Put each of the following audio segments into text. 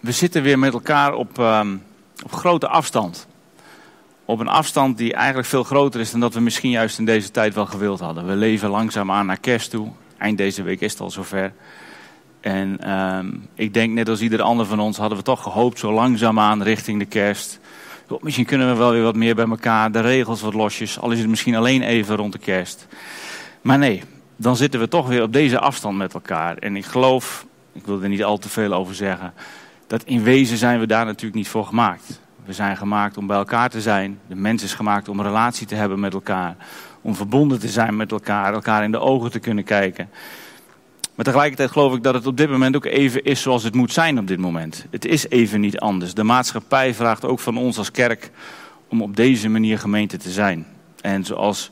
we zitten weer met elkaar op, ehm, op grote afstand. Op een afstand die eigenlijk veel groter is dan dat we misschien juist in deze tijd wel gewild hadden. We leven langzaam aan naar kerst toe. Eind deze week is het al zover. En ehm, ik denk net als ieder ander van ons hadden we toch gehoopt zo langzaamaan richting de kerst. Misschien kunnen we wel weer wat meer bij elkaar, de regels wat losjes. Al is het misschien alleen even rond de kerst. Maar nee, dan zitten we toch weer op deze afstand met elkaar. En ik geloof, ik wil er niet al te veel over zeggen, dat in wezen zijn we daar natuurlijk niet voor gemaakt. We zijn gemaakt om bij elkaar te zijn. De mens is gemaakt om relatie te hebben met elkaar. Om verbonden te zijn met elkaar, elkaar in de ogen te kunnen kijken. Maar tegelijkertijd geloof ik dat het op dit moment ook even is zoals het moet zijn op dit moment. Het is even niet anders. De maatschappij vraagt ook van ons als kerk om op deze manier gemeente te zijn. En zoals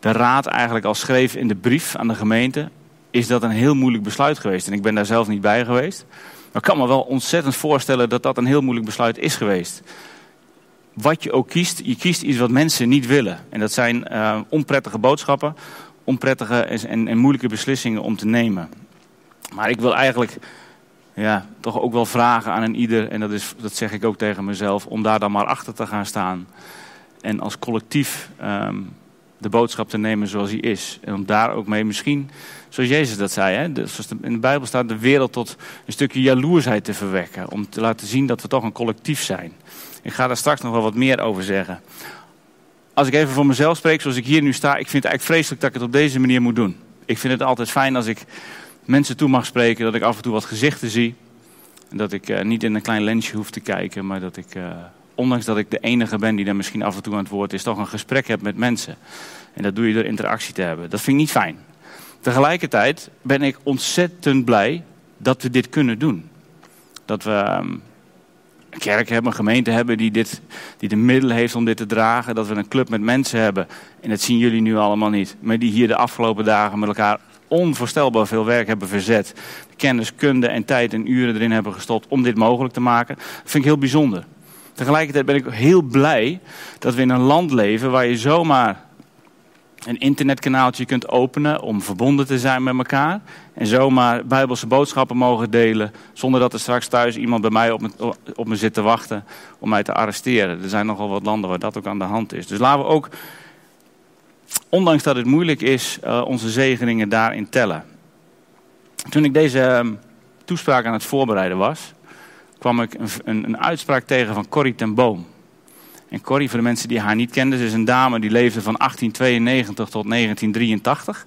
de raad eigenlijk al schreef in de brief aan de gemeente, is dat een heel moeilijk besluit geweest. En ik ben daar zelf niet bij geweest. Maar ik kan me wel ontzettend voorstellen dat dat een heel moeilijk besluit is geweest. Wat je ook kiest, je kiest iets wat mensen niet willen. En dat zijn uh, onprettige boodschappen, onprettige en, en moeilijke beslissingen om te nemen. Maar ik wil eigenlijk ja, toch ook wel vragen aan een ieder, en dat, is, dat zeg ik ook tegen mezelf, om daar dan maar achter te gaan staan. En als collectief um, de boodschap te nemen zoals hij is. En om daar ook mee misschien, zoals Jezus dat zei, hè, zoals in de Bijbel staat, de wereld tot een stukje jaloersheid te verwekken. Om te laten zien dat we toch een collectief zijn. Ik ga daar straks nog wel wat meer over zeggen. Als ik even voor mezelf spreek, zoals ik hier nu sta, ik vind het eigenlijk vreselijk dat ik het op deze manier moet doen. Ik vind het altijd fijn als ik mensen toe mag spreken, dat ik af en toe wat gezichten zie. En dat ik uh, niet in een klein lensje hoef te kijken, maar dat ik, uh, ondanks dat ik de enige ben die daar misschien af en toe aan het woord is, toch een gesprek heb met mensen. En dat doe je door interactie te hebben. Dat vind ik niet fijn. Tegelijkertijd ben ik ontzettend blij dat we dit kunnen doen. Dat we um, een kerk hebben, een gemeente hebben die, dit, die de middelen heeft om dit te dragen. Dat we een club met mensen hebben, en dat zien jullie nu allemaal niet, maar die hier de afgelopen dagen met elkaar onvoorstelbaar veel werk hebben verzet. Kennis, kunde en tijd en uren erin hebben gestopt om dit mogelijk te maken. Dat vind ik heel bijzonder. Tegelijkertijd ben ik heel blij dat we in een land leven waar je zomaar een internetkanaaltje kunt openen om verbonden te zijn met elkaar. En zomaar bijbelse boodschappen mogen delen zonder dat er straks thuis iemand bij mij op me, op me zit te wachten om mij te arresteren. Er zijn nogal wat landen waar dat ook aan de hand is. Dus laten we ook ondanks dat het moeilijk is, uh, onze zegeningen daarin tellen. Toen ik deze uh, toespraak aan het voorbereiden was, kwam ik een, een, een, uitspraak tegen van Corrie ten Boom. En Corrie, voor de mensen die haar niet kenden, is een dame die leefde van 1892 tot 1983.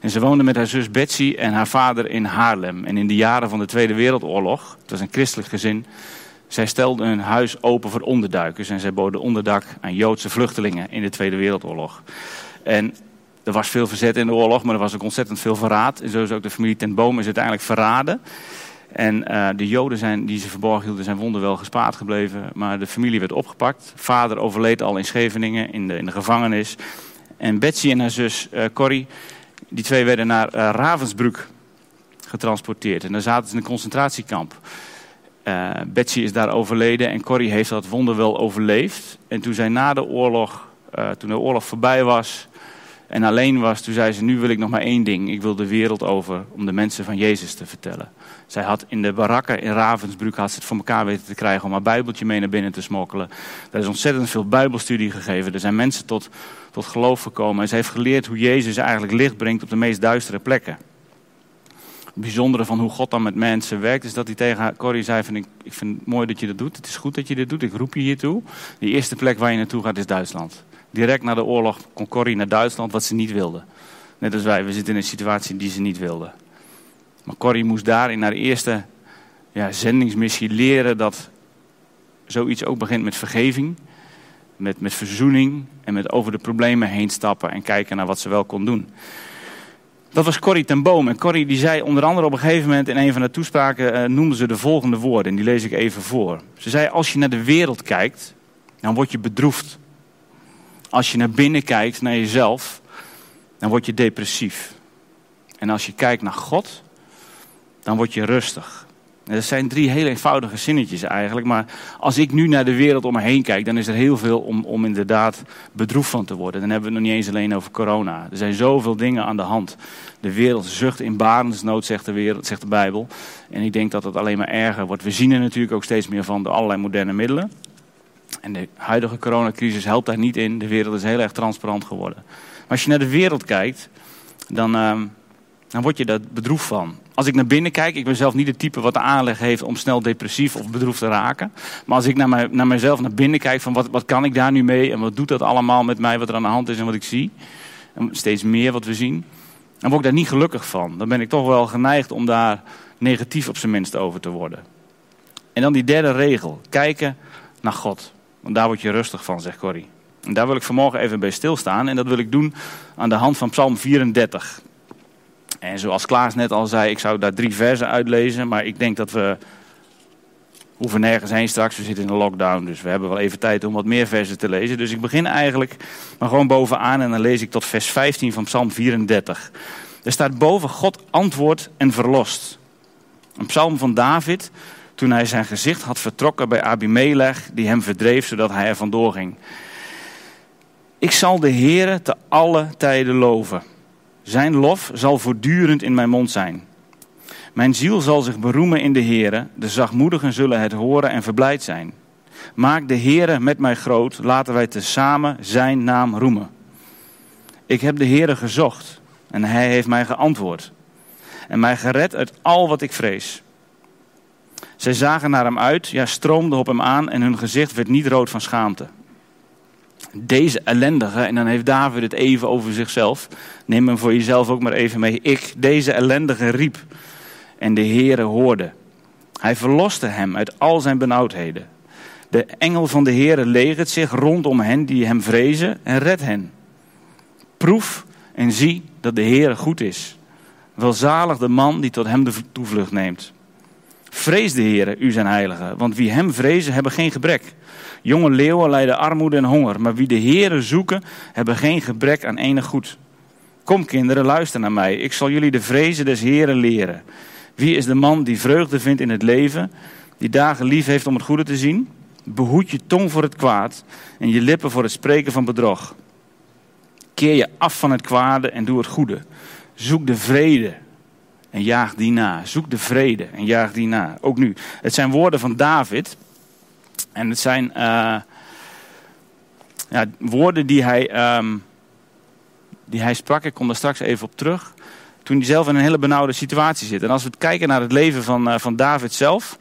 En ze woonde met haar zus Betsy en haar vader in Haarlem. En in de jaren van de Tweede Wereldoorlog, het was een christelijk gezin, zij stelden hun huis open voor onderduikers. En zij boden onderdak aan Joodse vluchtelingen in de Tweede Wereldoorlog. En er was veel verzet in de oorlog, maar er was ook ontzettend veel verraad. En zo is ook de familie ten Boom is uiteindelijk verraden. En uh, de Joden zijn, die ze verborgen hielden zijn wonderwel gespaard gebleven. Maar de familie werd opgepakt. Vader overleed al in Scheveningen in de, in de gevangenis. En Betsy en haar zus uh, Corrie, die twee werden naar uh, Ravensbrück getransporteerd. En daar zaten ze in een concentratiekamp. Betsy is daar overleden en Corrie heeft dat wonderwel overleefd. En toen zij na de oorlog toen de oorlog voorbij was en alleen was, toen zei ze, nu wil ik nog maar één ding. Ik wil de wereld over om de mensen van Jezus te vertellen. Zij had in de barakken in Ravensbrück had ze het voor elkaar weten te krijgen om haar bijbeltje mee naar binnen te smokkelen. Er is ontzettend veel bijbelstudie gegeven. Er zijn mensen tot, tot geloof gekomen. En ze heeft geleerd hoe Jezus eigenlijk licht brengt op de meest duistere plekken. Het bijzondere van hoe God dan met mensen werkt, is dat hij tegen Corrie zei van ik, vind het mooi dat je dat doet. Het is goed dat je dit doet. Ik roep je hiertoe. De eerste plek waar je naartoe gaat is Duitsland. Direct na de oorlog kon Corrie naar Duitsland, wat ze niet wilde. Net als wij, we zitten in een situatie die ze niet wilde. Maar Corrie moest daar in haar eerste ja, zendingsmissie leren dat zoiets ook begint met vergeving. Met, met verzoening en met over de problemen heen stappen en kijken naar wat ze wel kon doen. Dat was Corrie ten Boom. En Corrie die zei onder andere op een gegeven moment in een van de toespraken uh, noemde ze de volgende woorden. En die lees ik even voor. Ze zei, als je naar de wereld kijkt, dan word je bedroefd. Als je naar binnen kijkt, naar jezelf, dan word je depressief. En als je kijkt naar God, dan word je rustig. Dat zijn drie heel eenvoudige zinnetjes eigenlijk. Maar als ik nu naar de wereld om me heen kijk, dan is er heel veel om, om inderdaad bedroefd van te worden. Dan hebben we het nog niet eens alleen over corona. Er zijn zoveel dingen aan de hand. De wereld zucht in barensnood, zegt de, wereld, zegt de Bijbel. En ik denk dat het alleen maar erger wordt. We zien er natuurlijk ook steeds meer van door allerlei moderne middelen. En de huidige coronacrisis helpt daar niet in. De wereld is heel erg transparant geworden. Maar als je naar de wereld kijkt, dan, uh, dan word je daar bedroefd van. Als ik naar binnen kijk, ik ben zelf niet het type wat de aanleg heeft om snel depressief of bedroefd te raken. Maar als ik naar, mij, naar mezelf naar binnen kijk, van wat, wat kan ik daar nu mee en wat doet dat allemaal met mij, wat er aan de hand is en wat ik zie. En steeds meer wat we zien. Dan word ik daar niet gelukkig van. Dan ben ik toch wel geneigd om daar negatief op zijn minst over te worden. En dan die derde regel, kijken naar God. Want daar word je rustig van, zegt Corrie. En daar wil ik vanmorgen even bij stilstaan. En dat wil ik doen aan de hand van Psalm 34. En zoals Klaas net al zei, ik zou daar drie versen uitlezen. Maar ik denk dat we hoeven nergens heen straks. We zitten in een lockdown, dus we hebben wel even tijd om wat meer versen te lezen. Dus ik begin eigenlijk maar gewoon bovenaan en dan lees ik tot vers 15 van Psalm 34. Er staat boven God antwoord en verlost. Een psalm van David toen hij zijn gezicht had vertrokken bij Abimelech, die hem verdreef zodat hij er vandoor ging. Ik zal de Heere te alle tijden loven. Zijn lof zal voortdurend in mijn mond zijn. Mijn ziel zal zich beroemen in de Heere. De zachtmoedigen zullen het horen en verblijd zijn. Maak de Heere met mij groot. Laten wij tezamen zijn naam roemen. Ik heb de Heere gezocht en hij heeft mij geantwoord. En mij gered uit al wat ik vrees. Zij zagen naar hem uit, ja, stroomden op hem aan en hun gezicht werd niet rood van schaamte. Deze ellendige, en dan heeft David het even over zichzelf. Neem hem voor jezelf ook maar even mee. Ik, deze ellendige, riep. En de Heere hoorde. Hij verloste hem uit al zijn benauwdheden. De engel van de Heere legert zich rondom hen die hem vrezen en red hen. Proef en zie dat de Heere goed is. Welzalig de man die tot hem de toevlucht neemt. Vrees de Heere, u zijn heilige, want wie hem vrezen hebben geen gebrek. Jonge leeuwen lijden armoede en honger, maar wie de Heere zoeken hebben geen gebrek aan enig goed. Kom kinderen, luister naar mij, ik zal jullie de vrezen des Heeren leren. Wie is de man die vreugde vindt in het leven, die dagen lief heeft om het goede te zien? Behoed je tong voor het kwaad en je lippen voor het spreken van bedrog. Keer je af van het kwade en doe het goede. Zoek de vrede en jaag die na. Zoek de vrede en jaag die na. Ook nu. Het zijn woorden van David. En het zijn uh, ja, woorden die hij, um, die hij sprak. Ik kom daar straks even op terug. Toen hij zelf in een hele benauwde situatie zit. En als we kijken naar het leven van, uh, van David zelf.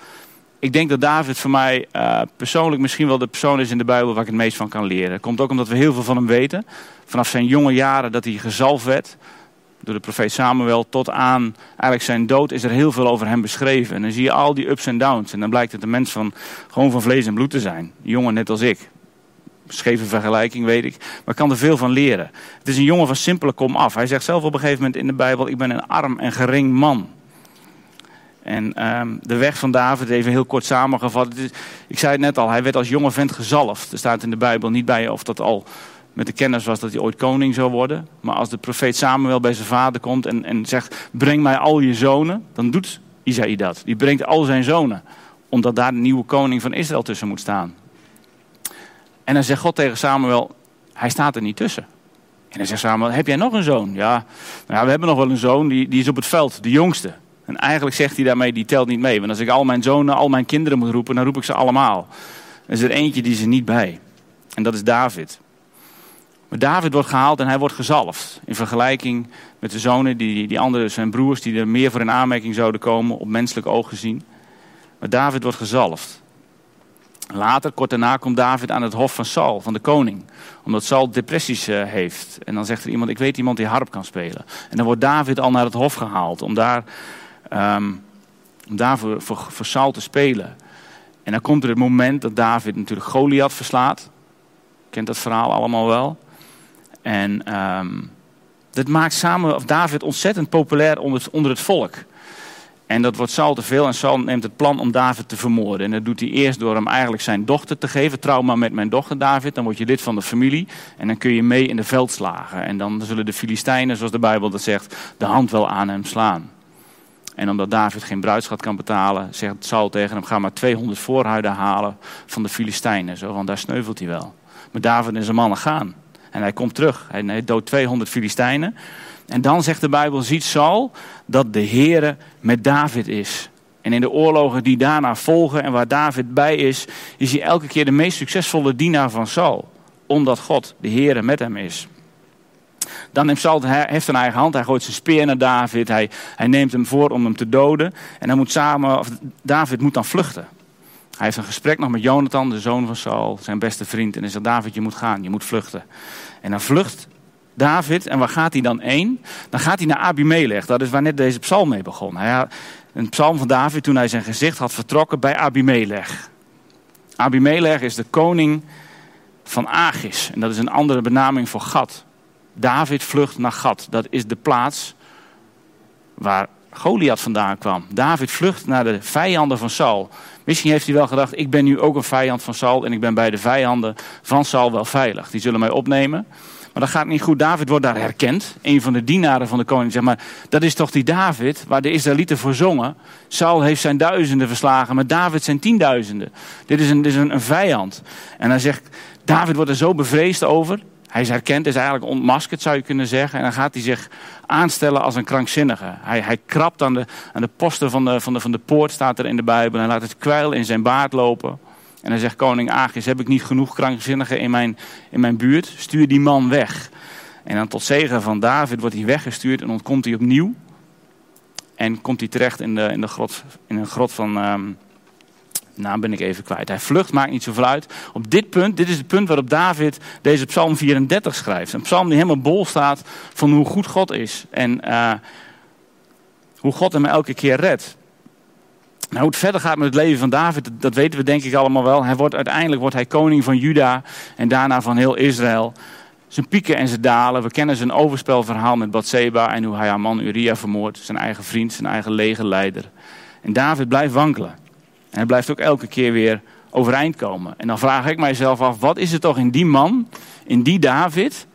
Ik denk dat David voor mij uh, persoonlijk misschien wel de persoon is in de Bijbel waar ik het meest van kan leren. Komt ook omdat we heel veel van hem weten. Vanaf zijn jonge jaren dat hij gezalfd werd door de profeet Samuel tot aan eigenlijk zijn dood is er heel veel over hem beschreven. En dan zie je al die ups en downs. En dan blijkt het een mens van gewoon van vlees en bloed te zijn. Een jongen net als ik. Scheve vergelijking, weet ik. Maar ik kan er veel van leren. Het is een jongen van simpele kom af. Hij zegt zelf op een gegeven moment in de Bijbel: Ik ben een arm en gering man. En um, de weg van David, even heel kort samengevat. Ik zei het net al, hij werd als jonge vent gezalfd. Er staat in de Bijbel niet bij of dat al met de kennis was dat hij ooit koning zou worden. Maar als de profeet Samuel bij zijn vader komt en, en zegt: Breng mij al je zonen, dan doet Isaïe dat. Die brengt al zijn zonen, omdat daar de nieuwe koning van Israël tussen moet staan. En dan zegt God tegen Samuel: Hij staat er niet tussen. En dan zegt Samuel: Heb jij nog een zoon? Ja, nou ja we hebben nog wel een zoon, die, die is op het veld, de jongste. En eigenlijk zegt hij daarmee: Die telt niet mee. Want als ik al mijn zonen, al mijn kinderen moet roepen, dan roep ik ze allemaal. Er is er eentje die ze niet bij. En dat is David. Maar David wordt gehaald en hij wordt gezalfd. In vergelijking met de zonen, die, die andere zijn broers, die er meer voor in aanmerking zouden komen, op menselijk oog gezien. Maar David wordt gezalfd. Later, kort daarna, komt David aan het hof van Saul, van de koning. Omdat Saul depressies uh, heeft. En dan zegt er iemand, ik weet iemand die harp kan spelen. En dan wordt David al naar het hof gehaald om daar, um, om daar voor, voor, voor Saul te spelen. En dan komt er het moment dat David natuurlijk Goliath verslaat. Kent dat verhaal allemaal wel. En um, dat maakt samen, of David ontzettend populair onder het, onder het volk. En dat wordt Saul te veel en Saul neemt het plan om David te vermoorden. En dat doet hij eerst door hem eigenlijk zijn dochter te geven. Trouw maar met mijn dochter David, dan word je lid van de familie. En dan kun je mee in de veldslagen. En dan zullen de Filistijnen, zoals de Bijbel dat zegt, de hand wel aan hem slaan. En omdat David geen bruidschat kan betalen, zegt Saul tegen hem: ga maar 200 voorhuiden halen van de Filistijnen. Zo, want daar sneuvelt hij wel. Maar David en zijn mannen gaan. En hij komt terug. Hij doodt 200 Filistijnen. En dan zegt de Bijbel: ziet Saul dat de Heere met David is. En in de oorlogen die daarna volgen en waar David bij is, is hij elke keer de meest succesvolle dienaar van Saul. Omdat God, de Heere, met hem is. Dan neemt Saul heeft een eigen hand. Hij gooit zijn speer naar David. Hij, hij neemt hem voor om hem te doden. En dan moet samen, of David moet dan vluchten. Hij heeft een gesprek nog met Jonathan, de zoon van Saul, zijn beste vriend. En hij zegt: David, je moet gaan, je moet vluchten. En dan vlucht David. En waar gaat hij dan heen? Dan gaat hij naar Abimelech. Dat is waar net deze psalm mee begon. Hij een psalm van David toen hij zijn gezicht had vertrokken bij Abimelech. Abimelech is de koning van Agis. En dat is een andere benaming voor Gad. David vlucht naar Gad. Dat is de plaats waar Goliath vandaan kwam. David vlucht naar de vijanden van Saul. Misschien heeft hij wel gedacht, ik ben nu ook een vijand van Saul en ik ben bij de vijanden van Saul wel veilig. Die zullen mij opnemen. Maar dat gaat niet goed. David wordt daar herkend. Een van de dienaren van de koning. Zeg maar, dat is toch die David waar de Israëlieten voor zongen. Saul heeft zijn duizenden verslagen, maar David zijn tienduizenden. Dit is een, dit is een, een vijand. En hij zegt, David wordt er zo bevreesd over. Hij is herkend, is eigenlijk ontmaskerd zou je kunnen zeggen. En dan gaat hij zich aanstellen als een krankzinnige. Hij, hij krabt aan de, aan de posten van de, van, de, van de poort, staat er in de Bijbel. En hij laat het kwijl in zijn baard lopen. En dan zegt koning Agis, heb ik niet genoeg krankzinnigen in mijn, in mijn buurt? Stuur die man weg. En dan tot zegen van David wordt hij weggestuurd en ontkomt hij opnieuw. En komt hij terecht in, de, in, de grot, in een grot van... Um, naam ben ik even kwijt. Hij vlucht, maakt niet zoveel uit. Op dit punt, dit is het punt waarop David deze psalm 34 schrijft. Een psalm die helemaal bol staat van hoe goed God is. En uh, hoe God hem elke keer redt. Nou, hoe het verder gaat met het leven van David, dat weten we denk ik allemaal wel. Hij wordt, uiteindelijk wordt hij koning van Juda en daarna van heel Israël. Zijn pieken en zijn dalen. We kennen zijn overspelverhaal met Bathseba en hoe hij haar man Uria vermoordt. Zijn eigen vriend, zijn eigen legerleider. En David blijft wankelen. En hij blijft ook elke keer weer overeind komen. En dan vraag ik mijzelf af, wat is er toch in die man, in die David,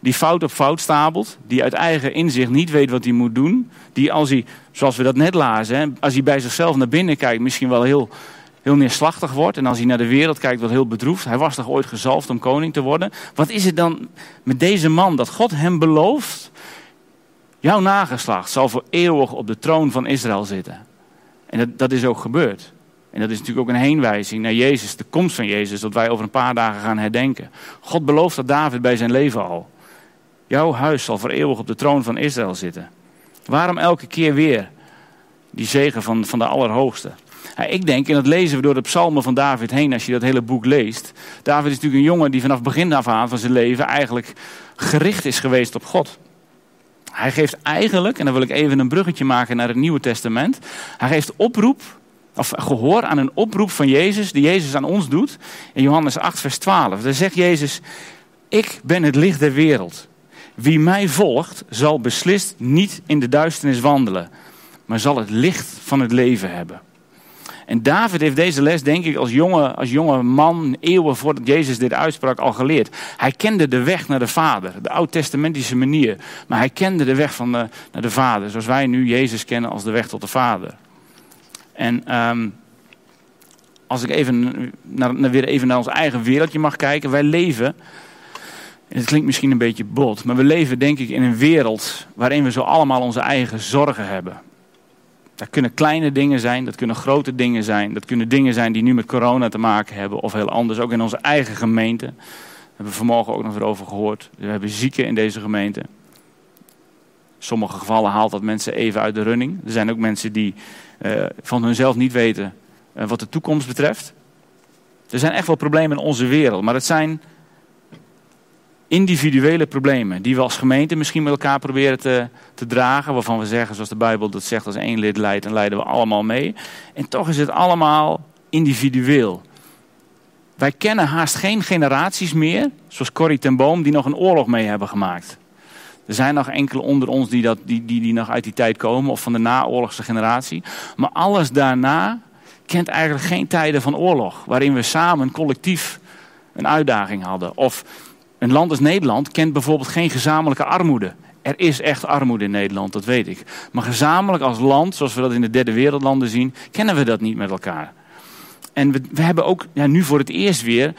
die fout op fout stapelt, die uit eigen inzicht niet weet wat hij moet doen, die als hij, zoals we dat net lazen, als hij bij zichzelf naar binnen kijkt, misschien wel heel, heel neerslachtig wordt en als hij naar de wereld kijkt, wel heel bedroefd. Hij was toch ooit gezalfd om koning te worden? Wat is het dan met deze man dat God hem belooft? Jouw nageslacht zal voor eeuwig op de troon van Israël zitten. En dat, dat is ook gebeurd. En dat is natuurlijk ook een heenwijzing naar Jezus, de komst van Jezus, dat wij over een paar dagen gaan herdenken. God belooft dat David bij zijn leven al. Jouw huis zal voor eeuwig op de troon van Israël zitten. Waarom elke keer weer die zegen van, van de Allerhoogste? ik denk, en dat lezen we door de psalmen van David heen als je dat hele boek leest. David is natuurlijk een jongen die vanaf begin af aan van zijn leven eigenlijk gericht is geweest op God. Hij geeft eigenlijk, en dan wil ik even een bruggetje maken naar het Nieuwe Testament. Hij geeft oproep, of gehoor aan een oproep van Jezus, die Jezus aan ons doet. In Johannes 8, vers 12. Daar zegt Jezus: Ik ben het licht der wereld. Wie mij volgt, zal beslist niet in de duisternis wandelen, maar zal het licht van het leven hebben. En David heeft deze les, denk ik, als jonge, als jonge man, eeuwen voordat Jezus dit uitsprak, al geleerd. Hij kende de weg naar de Vader, de oud-testamentische manier. Maar hij kende de weg van de, naar de Vader, zoals wij nu Jezus kennen als de weg tot de Vader. En um, als ik even naar, weer even naar ons eigen wereldje mag kijken. Wij leven het klinkt misschien een beetje bot, maar we leven denk ik in een wereld waarin we zo allemaal onze eigen zorgen hebben. Dat kunnen kleine dingen zijn, dat kunnen grote dingen zijn, dat kunnen dingen zijn die nu met corona te maken hebben of heel anders, ook in onze eigen gemeente. Daar hebben we vanmorgen ook nog over gehoord. We hebben zieken in deze gemeente. Sommige gevallen haalt dat mensen even uit de running. Er zijn ook mensen die uh, van hunzelf niet weten uh, wat de toekomst betreft. Er zijn echt wel problemen in onze wereld, maar het zijn individuele problemen die we als gemeente misschien met elkaar proberen te, te dragen. Waarvan we zeggen, zoals de Bijbel dat zegt, als één lid leidt, dan leiden we allemaal mee. En toch is het allemaal individueel. Wij kennen haast geen generaties meer, zoals Corrie ten Boom, die nog een oorlog mee hebben gemaakt. Er zijn nog enkele onder ons die, dat, die, die, die nog uit die tijd komen, of van de naoorlogse generatie. Maar alles daarna kent eigenlijk geen tijden van oorlog, waarin we samen collectief een uitdaging hadden. Of een land als Nederland kent bijvoorbeeld geen gezamenlijke armoede. Er is echt armoede in Nederland, dat weet ik. Maar gezamenlijk als land, zoals we dat in de derde wereldlanden zien, kennen we dat niet met elkaar. En we, we hebben ook ja, nu voor het eerst weer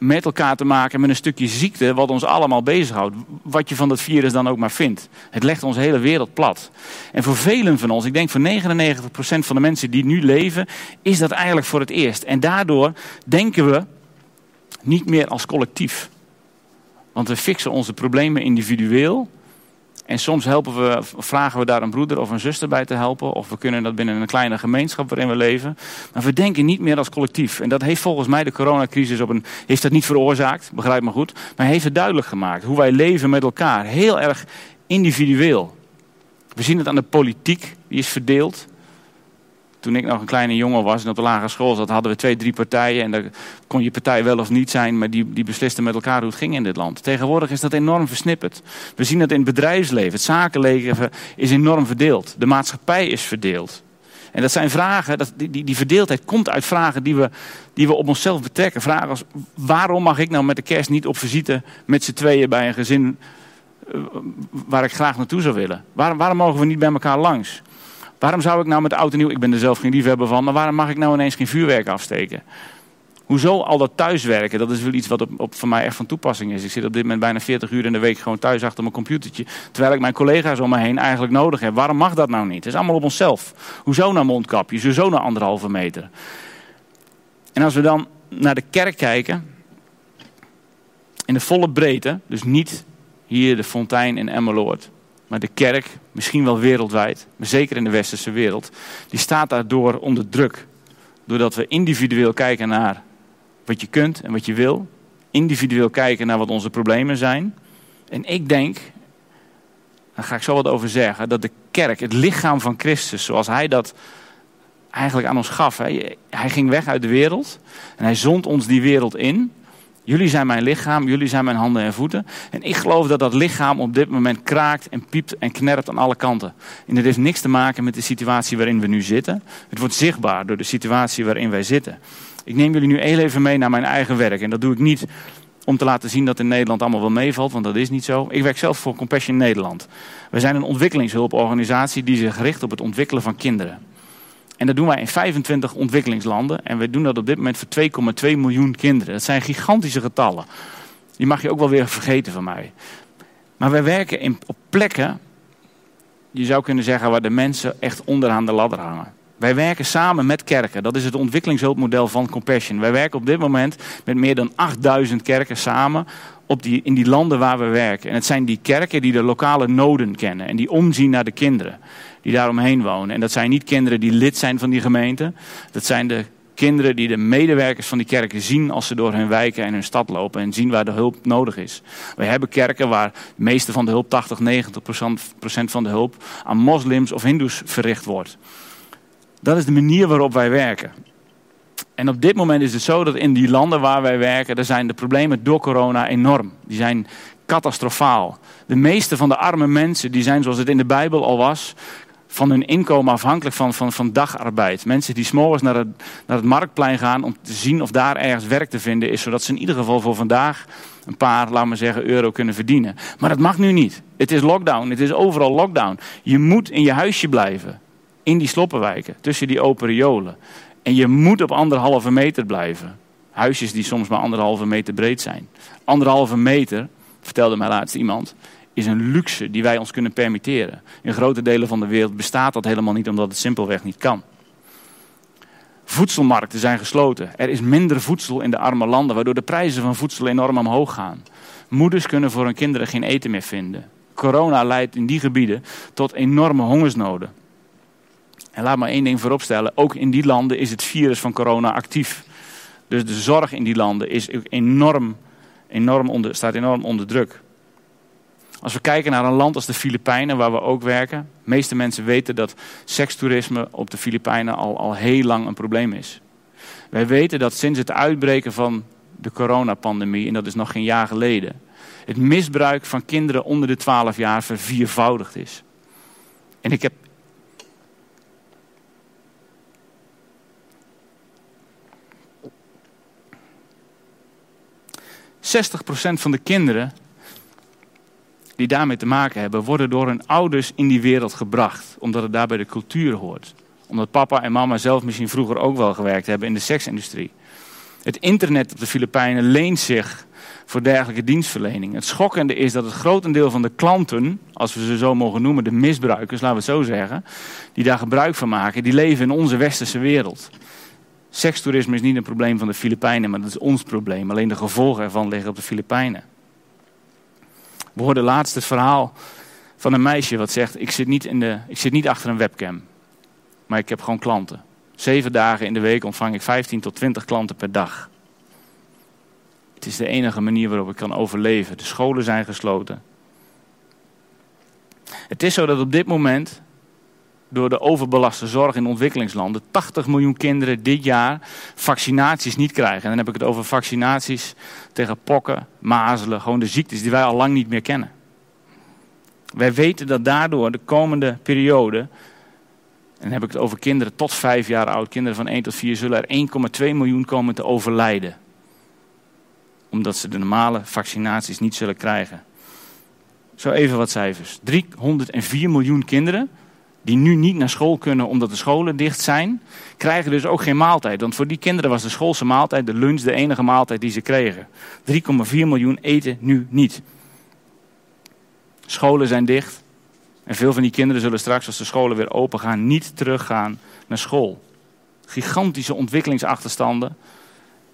met elkaar te maken met een stukje ziekte wat ons allemaal bezighoudt. Wat je van dat virus dan ook maar vindt. Het legt onze hele wereld plat. En voor velen van ons, ik denk voor 99% van de mensen die nu leven, is dat eigenlijk voor het eerst. En daardoor denken we niet meer als collectief. Want we fixen onze problemen individueel. En soms helpen we, vragen we daar een broeder of een zuster bij te helpen. Of we kunnen dat binnen een kleine gemeenschap waarin we leven. Maar we denken niet meer als collectief. En dat heeft volgens mij de coronacrisis op een, heeft dat niet veroorzaakt, begrijp me goed. Maar heeft het duidelijk gemaakt hoe wij leven met elkaar. Heel erg individueel. We zien het aan de politiek, die is verdeeld toen ik nog een kleine jongen was en op de lagere school zat, hadden we twee, drie partijen. En daar kon je partij wel of niet zijn, maar die, die beslisten met elkaar hoe het ging in dit land. Tegenwoordig is dat enorm versnipperd. We zien dat in het bedrijfsleven. Het zakenleven is enorm verdeeld. De maatschappij is verdeeld. En dat zijn vragen, dat, die, die, die verdeeldheid komt uit vragen die we, die we op onszelf betrekken. Vragen als, waarom mag ik nou met de kerst niet op visite met z'n tweeën bij een gezin eh, waar ik graag naartoe zou willen? Waarom, waarom mogen we niet bij elkaar langs? Waarom zou ik nou met de auto nieuw, ik ben er zelf geen liefhebber van, maar waarom mag ik nou ineens geen vuurwerk afsteken? Hoezo al dat thuiswerken? Dat is wel iets wat op, op, voor mij echt van toepassing is. Ik zit op dit moment bijna 40 uur in de week gewoon thuis achter mijn computertje. Terwijl ik mijn collega's om me heen eigenlijk nodig heb. Waarom mag dat nou niet? Het is allemaal op onszelf. Hoezo naar mondkapjes? Hoezo naar anderhalve meter? En als we dan naar de kerk kijken. In de volle breedte. Dus niet hier de fontein in Emmeloord. Maar de kerk, misschien wel wereldwijd, maar zeker in de westerse wereld, die staat daardoor onder druk. Doordat we individueel kijken naar wat je kunt en wat je wil. Individueel kijken naar wat onze problemen zijn. En ik denk, daar ga ik zo wat over zeggen, dat de kerk, het lichaam van Christus, zoals hij dat eigenlijk aan ons gaf. Hij, ging weg uit de wereld en hij zond ons die wereld in. Jullie zijn mijn lichaam, jullie zijn mijn handen en voeten. En ik geloof dat dat lichaam op dit moment kraakt en piept en knerpt aan alle kanten. En het heeft niks te maken met de situatie waarin we nu zitten. Het wordt zichtbaar door de situatie waarin wij zitten. Ik neem jullie nu heel even mee naar mijn eigen werk. En dat doe ik niet om te laten zien dat in Nederland allemaal wel meevalt, want dat is niet zo. Ik werk zelf voor Compassion Nederland. We zijn een ontwikkelingshulporganisatie die zich richt op het ontwikkelen van kinderen. En dat doen wij in 25 ontwikkelingslanden. En we doen dat op dit moment voor 2,2 miljoen kinderen. Dat zijn gigantische getallen. Die mag je ook wel weer vergeten van mij. Maar wij werken in, op plekken, je zou kunnen zeggen, waar de mensen echt onderaan de ladder hangen. Wij werken samen met kerken. Dat is het ontwikkelingshulpmodel van Compassion. Wij werken op dit moment met meer dan 8000 kerken samen op die, in die landen waar we werken. En het zijn die kerken die de lokale noden kennen en die omzien naar de kinderen die daaromheen wonen. En dat zijn niet kinderen die lid zijn van die gemeente. Dat zijn de kinderen die de medewerkers van die kerken zien als ze door hun wijken en hun stad lopen en zien waar de hulp nodig is. We hebben kerken waar de meeste van de hulp, 80, 90 procent van de hulp, aan moslims of hindoes verricht wordt. Dat is de manier waarop wij werken. En op dit moment is het zo dat in die landen waar wij werken, daar zijn de problemen door corona enorm. Die zijn catastrofaal. De meeste van de arme mensen, die zijn zoals het in de Bijbel al was, van hun inkomen afhankelijk van, van, van dagarbeid. Mensen die s'morgens naar het, naar het marktplein gaan om te zien of daar ergens werk te vinden is. Zodat ze in ieder geval voor vandaag een paar, laat maar zeggen, euro kunnen verdienen. Maar dat mag nu niet. Het is lockdown. Het is overal lockdown. Je moet in je huisje blijven. In die sloppenwijken. Tussen die open riolen. En je moet op anderhalve meter blijven. Huisjes die soms maar anderhalve meter breed zijn. Anderhalve meter, vertelde mij laatst iemand, is een luxe die wij ons kunnen permitteren. In grote delen van de wereld bestaat dat helemaal niet omdat het simpelweg niet kan. Voedselmarkten zijn gesloten. Er is minder voedsel in de arme landen, waardoor de prijzen van voedsel enorm omhoog gaan. Moeders kunnen voor hun kinderen geen eten meer vinden. Corona leidt in die gebieden tot enorme hongersnoden. En laat maar één ding vooropstellen: ook in die landen is het virus van corona actief. Dus de zorg in die landen is enorm, enorm onder, staat enorm onder druk. Als we kijken naar een land als de Filipijnen, waar we ook werken. De meeste mensen weten dat sekstoerisme op de Filipijnen al, al heel lang een probleem is. Wij weten dat sinds het uitbreken van de coronapandemie, en dat is nog geen jaar geleden, het misbruik van kinderen onder de 12 jaar verviervoudigd is. En ik heb. ...60% van de kinderen die daarmee te maken hebben, worden door hun ouders in die wereld gebracht. Omdat het daar bij de cultuur hoort. Omdat papa en mama zelf misschien vroeger ook wel gewerkt hebben in de seksindustrie. Het internet op de Filipijnen leent zich voor dergelijke dienstverlening. Het schokkende is dat het grotendeel van de klanten, als we ze zo mogen noemen, de misbruikers, laten we het zo zeggen, die daar gebruik van maken, die leven in onze westerse wereld. Sekstoerisme is niet een probleem van de Filipijnen, maar dat is ons probleem. Alleen de gevolgen ervan liggen op de Filipijnen. We hoorden laatst het verhaal van een meisje wat zegt: ik zit, niet in de, ik zit niet achter een webcam, maar ik heb gewoon klanten. Zeven dagen in de week ontvang ik 15 tot 20 klanten per dag. Het is de enige manier waarop ik kan overleven. De scholen zijn gesloten. Het is zo dat op dit moment, door de overbelaste zorg in ontwikkelingslanden, 80 miljoen kinderen dit jaar vaccinaties niet krijgen. En dan heb ik het over vaccinaties tegen pokken, mazelen, gewoon de ziektes die wij al lang niet meer kennen. Wij weten dat daardoor de komende periode, en dan heb ik het over kinderen tot 5 jaar oud, kinderen van 1 tot 4, zullen er 1,2 miljoen komen te overlijden omdat ze de normale vaccinaties niet zullen krijgen. Zo even wat cijfers. 304 miljoen kinderen die nu niet naar school kunnen omdat de scholen dicht zijn, krijgen dus ook geen maaltijd. Want voor die kinderen was de schoolse maaltijd, de lunch, de enige maaltijd die ze kregen. 3,4 miljoen eten nu niet. Scholen zijn dicht. En veel van die kinderen zullen straks, als de scholen weer open gaan, niet teruggaan naar school. Gigantische ontwikkelingsachterstanden.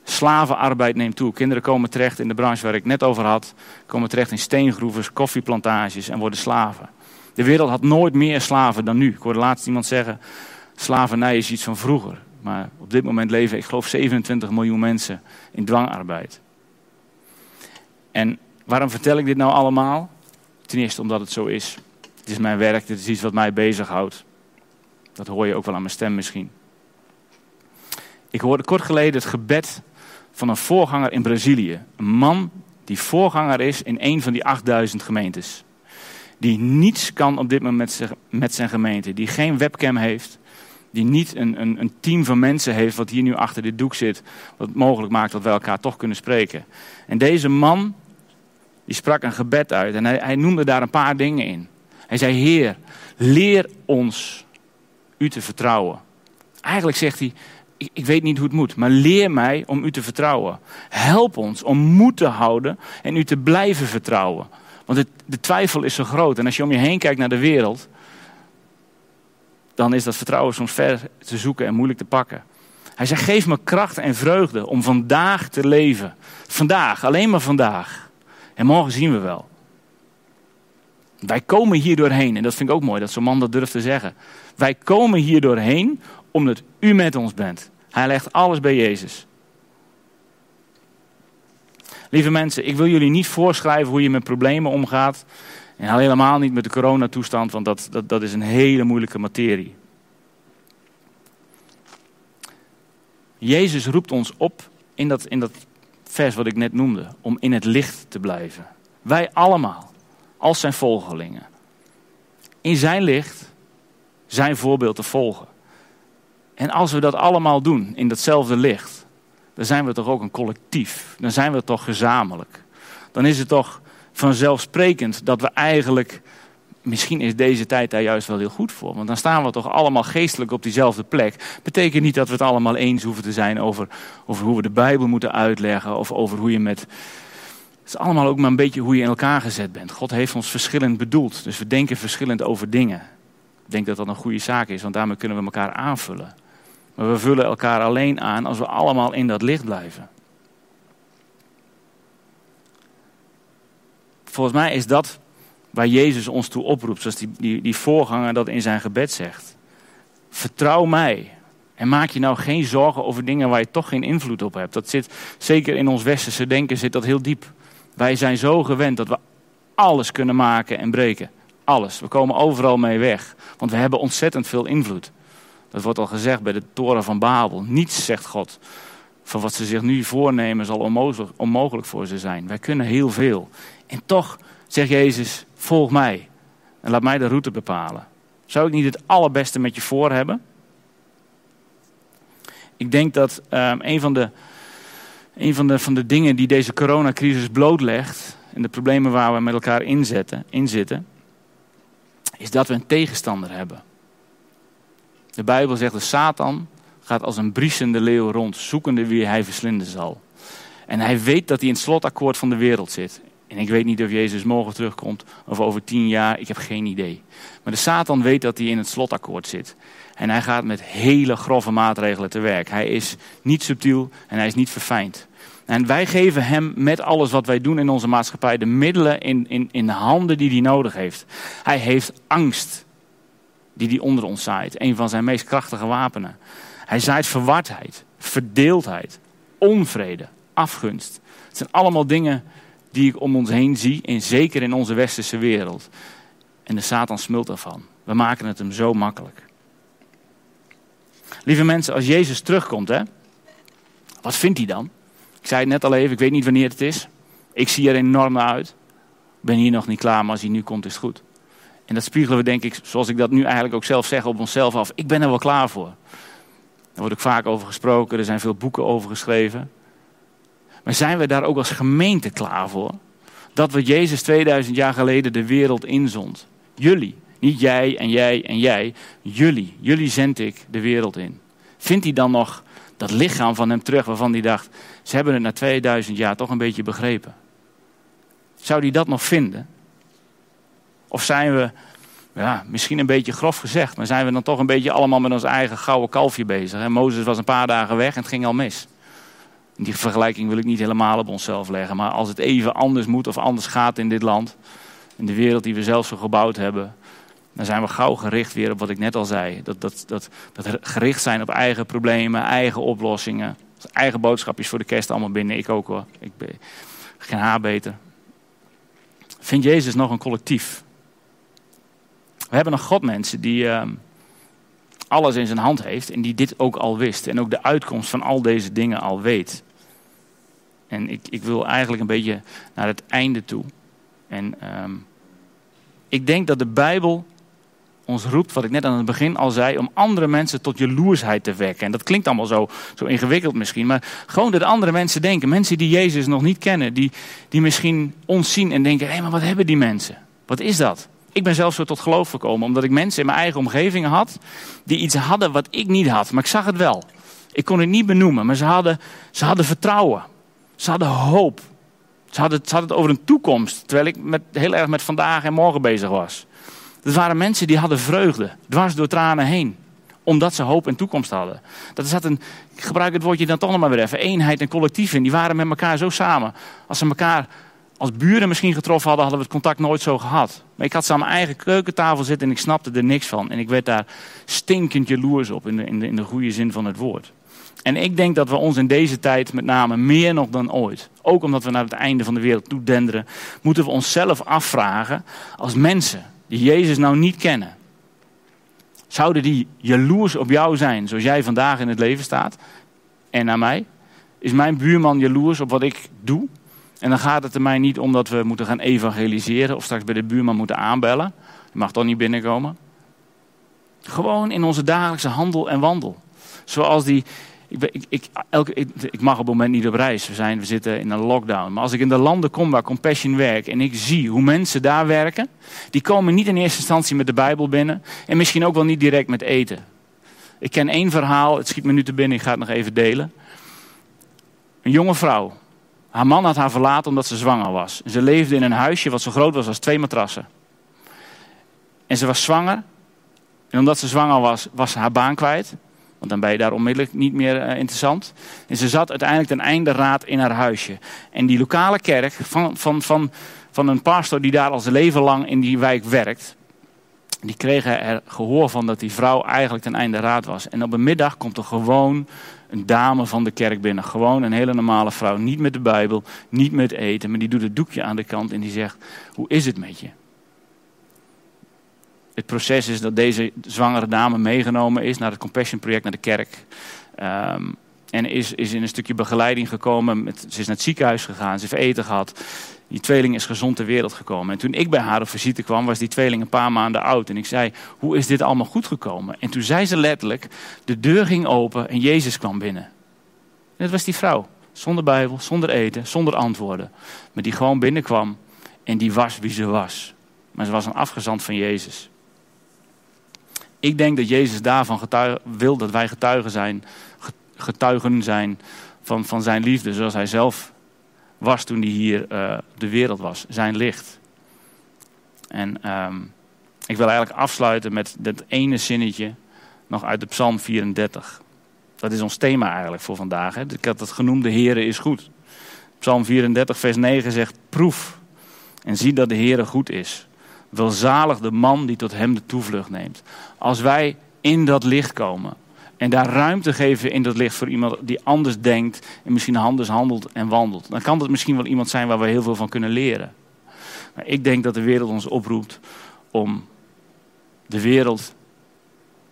Slavenarbeid neemt toe. Kinderen komen terecht in de branche waar ik net over had. Komen terecht in steengroeven, koffieplantages en worden slaven. De wereld had nooit meer slaven dan nu. Ik hoorde laatst iemand zeggen, slavernij is iets van vroeger. Maar op dit moment leven, ik geloof, 27 miljoen mensen in dwangarbeid. En waarom vertel ik dit nou allemaal? Ten eerste omdat het zo is. Het is mijn werk, dit is iets wat mij bezighoudt. Dat hoor je ook wel aan mijn stem misschien. Ik hoorde kort geleden het gebed van een voorganger in Brazilië. Een man die voorganger is in een van die 8000 gemeentes. Die niets kan op dit moment met zijn gemeente. Die geen webcam heeft. Die niet een, een, een team van mensen heeft wat hier nu achter dit doek zit. Wat mogelijk maakt dat wij elkaar toch kunnen spreken. En deze man, die sprak een gebed uit. En hij, hij noemde daar een paar dingen in. Hij zei, Heer, leer ons u te vertrouwen. Eigenlijk zegt hij, ik, ik, weet niet hoe het moet, maar leer mij om u te vertrouwen. Help ons om moed te houden en u te blijven vertrouwen. Want de twijfel is zo groot. En als je om je heen kijkt naar de wereld, dan is dat vertrouwen soms ver te zoeken en moeilijk te pakken. Hij zegt, geef me kracht en vreugde om vandaag te leven. Vandaag, alleen maar vandaag. En morgen zien we wel. Wij komen hier doorheen, en dat vind ik ook mooi dat zo'n man dat durft te zeggen. Wij komen hier doorheen omdat u met ons bent. Hij legt alles bij Jezus. Lieve mensen, ik wil jullie niet voorschrijven hoe je met problemen omgaat. En helemaal niet met de coronatoestand, want dat, dat, dat is een hele moeilijke materie. Jezus roept ons op in dat, in dat vers wat ik net noemde, om in het licht te blijven. Wij allemaal, als zijn volgelingen. In zijn licht, zijn voorbeeld te volgen. En als we dat allemaal doen in datzelfde licht, dan zijn we toch ook een collectief. Dan zijn we toch gezamenlijk. Dan is het toch vanzelfsprekend dat we eigenlijk, misschien is deze tijd daar juist wel heel goed voor. Want dan staan we toch allemaal geestelijk op diezelfde plek. Betekent niet dat we het allemaal eens hoeven te zijn over, over hoe we de Bijbel moeten uitleggen. Of over hoe je met... Het is allemaal ook maar een beetje hoe je in elkaar gezet bent. God heeft ons verschillend bedoeld. Dus we denken verschillend over dingen. Ik denk dat dat een goede zaak is, want daarmee kunnen we elkaar aanvullen. Maar we vullen elkaar alleen aan als we allemaal in dat licht blijven. Volgens mij is dat waar Jezus ons toe oproept, zoals die, die, die voorganger dat in zijn gebed zegt. Vertrouw mij. En maak je nou geen zorgen over dingen waar je toch geen invloed op hebt. Dat zit zeker in ons westerse denken zit dat heel diep. Wij zijn zo gewend dat we alles kunnen maken en breken. Alles. We komen overal mee weg. Want we hebben ontzettend veel invloed. Dat wordt al gezegd bij de toren van Babel. Niets, zegt God, van wat ze zich nu voornemen zal onmogelijk, voor ze zijn. Wij kunnen heel veel. En toch zegt Jezus, volg mij. En laat mij de route bepalen. Zou ik niet het allerbeste met je voor hebben? Ik denk dat um, een, van de, een van, de, van de dingen die deze coronacrisis blootlegt, en de problemen waar we met elkaar in zitten, is dat we een tegenstander hebben. De Bijbel zegt dat Satan gaat als een briesende leeuw rond, zoekende wie hij verslinden zal. En hij weet dat hij in het slotakkoord van de wereld zit. En ik weet niet of Jezus morgen terugkomt of over tien jaar, ik heb geen idee. Maar de Satan weet dat hij in het slotakkoord zit. En hij gaat met hele grove maatregelen te werk. Hij is niet subtiel en hij is niet verfijnd. En wij geven hem met alles wat wij doen in onze maatschappij de middelen in, in, in de handen die hij nodig heeft. Hij heeft angst die hij onder ons zaait. Een van zijn meest krachtige wapenen. Hij zaait verwardheid, verdeeldheid, onvrede, afgunst. Het zijn allemaal dingen die ik om ons heen zie, en zeker in onze westerse wereld. En de Satan smult ervan. We maken het hem zo makkelijk. Lieve mensen, als Jezus terugkomt, hè, wat vindt hij dan? Ik zei het net al even, ik weet niet wanneer het is. Ik zie er enorm naar uit. Ik ben hier nog niet klaar, maar als hij nu komt is het goed. En dat spiegelen we denk ik, zoals ik dat nu eigenlijk ook zelf zeg, op onszelf af. Ik ben er wel klaar voor. Daar wordt ook vaak over gesproken, er zijn veel boeken over geschreven. Maar zijn we daar ook als gemeente klaar voor? Dat wat Jezus 2000 jaar geleden de wereld inzond. Jullie, niet jij en jij en jij. Jullie, jullie zend ik de wereld in. Vindt hij dan nog dat lichaam van hem terug waarvan hij dacht, ze hebben het na 2000 jaar toch een beetje begrepen? Zou hij dat nog vinden? Of zijn we, ja, misschien een beetje grof gezegd, maar zijn we dan toch een beetje allemaal met ons eigen gouden kalfje bezig? Hè? Mozes was een paar dagen weg en het ging al mis. Die vergelijking wil ik niet helemaal op onszelf leggen, maar als het even anders moet of anders gaat in dit land, in de wereld die we zelf zo gebouwd hebben, dan zijn we gauw gericht weer op wat ik net al zei. Dat, dat, dat, dat gericht zijn op eigen problemen, eigen oplossingen. Eigen boodschapjes voor de kerst allemaal binnen. Ik ook hoor. Ik ben geen haar beter. Vindt Jezus nog een collectief? We hebben nog God mensen die uh, alles in zijn hand heeft en die dit ook al wist. En ook de uitkomst van al deze dingen al weet. En ik, ik wil eigenlijk een beetje naar het einde toe. En um, ik denk dat de Bijbel ons roept, wat ik net aan het begin al zei, om andere mensen tot jaloersheid te wekken. En dat klinkt allemaal zo, zo ingewikkeld misschien, maar gewoon dat andere mensen denken, mensen die Jezus nog niet kennen, die, die misschien ons zien en denken, hé, hey, maar wat hebben die mensen? Wat is dat? Ik ben zelf zo tot geloof gekomen, omdat ik mensen in mijn eigen omgeving had, die iets hadden wat ik niet had, maar ik zag het wel. Ik kon het niet benoemen, maar ze hadden, ze hadden vertrouwen. Ze hadden hoop. Ze hadden, ze hadden het over een toekomst, terwijl ik met, heel erg met vandaag en morgen bezig was. Dat waren mensen die hadden vreugde, dwars door tranen heen. Omdat ze hoop en toekomst hadden. Dat zat een, ik gebruik het woordje dan toch nog maar weer even, eenheid en collectief in. Die waren met elkaar zo samen. Als ze elkaar als buren misschien getroffen hadden, hadden we het contact nooit zo gehad. Maar ik had ze aan mijn eigen keukentafel zitten en ik snapte er niks van. En ik werd daar stinkend jaloers op, in de, in in de goede zin van het woord. En ik denk dat we ons in deze tijd met name meer nog dan ooit, ook omdat we naar het einde van de wereld toe denderen, moeten we onszelf afvragen als mensen die Jezus nou niet kennen. Zouden die jaloers op jou zijn zoals jij vandaag in het leven staat en naar mij? Is mijn buurman jaloers op wat ik doe? En dan gaat het er mij niet om dat we moeten gaan evangeliseren of straks bij de buurman moeten aanbellen. Je mag toch niet binnenkomen. Gewoon in onze dagelijkse handel en wandel. Zoals die, ik, ik, ik, mag op het moment niet op reis. We, zijn, we zitten in een lockdown. Maar als ik in de landen kom waar Compassion werkt en ik zie hoe mensen daar werken, die komen niet in eerste instantie met de Bijbel binnen en misschien ook wel niet direct met eten. Ik ken één verhaal, het schiet me nu te binnen, ik ga het nog even delen. Een jonge vrouw. Haar man had haar verlaten omdat ze zwanger was. Ze leefde in een huisje wat zo groot was als twee matrassen. En ze was zwanger. En omdat ze zwanger was, was ze haar baan kwijt. Want dan ben je daar onmiddellijk niet meer uh, interessant. En ze zat uiteindelijk ten einde raad in haar huisje. En die lokale kerk van, van, van, van een pastor die daar al zijn leven lang in die wijk werkt. Die kregen er gehoor van dat die vrouw eigenlijk ten einde raad was. En op een middag komt er gewoon een dame van de kerk binnen. Gewoon een hele normale vrouw. Niet met de Bijbel, niet met eten. Maar die doet het doekje aan de kant en die zegt: Hoe is het met je? Het proces is dat deze zwangere dame meegenomen is naar het Compassion Project, naar de kerk. Um, en is, is in een stukje begeleiding gekomen. Met, ze is naar het ziekenhuis gegaan, ze heeft eten gehad. Die tweeling is gezond ter wereld gekomen. En toen ik bij haar op visite kwam, was die tweeling een paar maanden oud. En ik zei, hoe is dit allemaal goed gekomen? En toen zei ze letterlijk, de deur ging open en Jezus kwam binnen. En dat was die vrouw. Zonder Bijbel, zonder eten, zonder antwoorden. Maar die gewoon binnenkwam En die was wie ze was. Maar ze was een afgezant van Jezus. Ik denk dat Jezus daarvan wil dat wij getuigen zijn, getuigen zijn van, van zijn liefde, zoals hij zelf was toen hij hier uh, de wereld was, zijn licht. En um, ik wil eigenlijk afsluiten met dat ene zinnetje nog uit de Psalm 34. Dat is ons thema eigenlijk voor vandaag. Hè? Ik had het genoemd, de is goed. Psalm 34, vers 9 zegt, proef en zie dat de Heere goed is. Welzalig de man die tot hem de toevlucht neemt. Als wij in dat licht komen en daar ruimte geven in dat licht voor iemand die anders denkt en misschien anders handelt en wandelt, dan kan dat misschien wel iemand zijn waar we heel veel van kunnen leren. Maar ik denk dat de wereld ons oproept om de wereld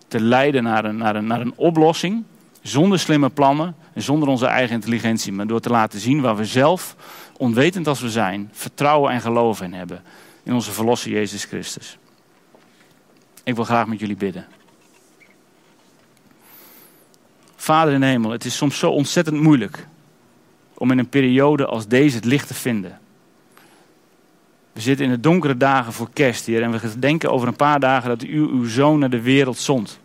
te leiden naar een, naar een, naar een oplossing. Zonder slimme plannen en zonder onze eigen intelligentie. Maar door te laten zien waar we zelf, onwetend als we zijn, vertrouwen en geloof in hebben. In onze verlosser Jezus Christus. Ik wil graag met jullie bidden. Vader in hemel, het is soms zo ontzettend moeilijk om in een periode als deze het licht te vinden. We zitten in de donkere dagen voor kerst, Heer. En we denken over een paar dagen dat u uw zoon naar de wereld zond.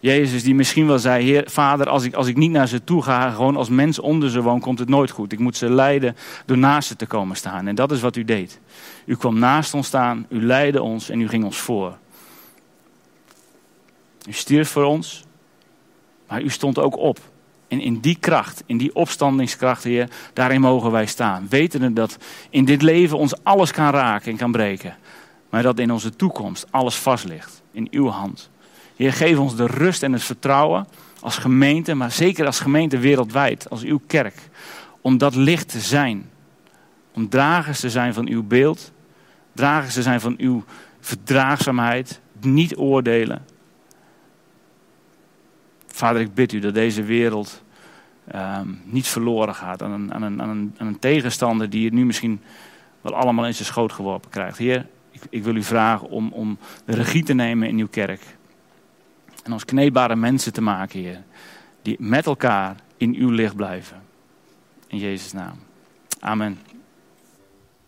Jezus die misschien wel zei, Heer, Vader, als ik, als ik niet naar ze toe ga, gewoon als mens onder ze woon, komt het nooit goed. Ik moet ze leiden door naast ze te komen staan. En dat is wat u deed. U kwam naast ons staan, u leidde ons en u ging ons voor. U stierf voor ons, maar u stond ook op. En in die kracht, in die opstandingskracht, Heer, daarin mogen wij staan. Wetende dat in dit leven ons alles kan raken en kan breken. Maar dat in onze toekomst alles vast ligt. In uw hand. Heer, geef ons de rust en het vertrouwen als gemeente, maar zeker als gemeente wereldwijd, als uw kerk. Om dat licht te zijn. Om dragers te zijn van uw beeld. Dragers te zijn van uw verdraagzaamheid. Niet oordelen, Vader, ik bid u dat deze wereld ehm, niet verloren gaat aan een, aan, een, aan, een, een, tegenstander die het nu misschien wel allemaal in zijn schoot geworpen krijgt. Heer, ik, ik wil u vragen om, om de regie te nemen in uw kerk. En ons kneedbare mensen te maken, Heer. Die met elkaar in uw licht blijven. In Jezus' naam. Amen.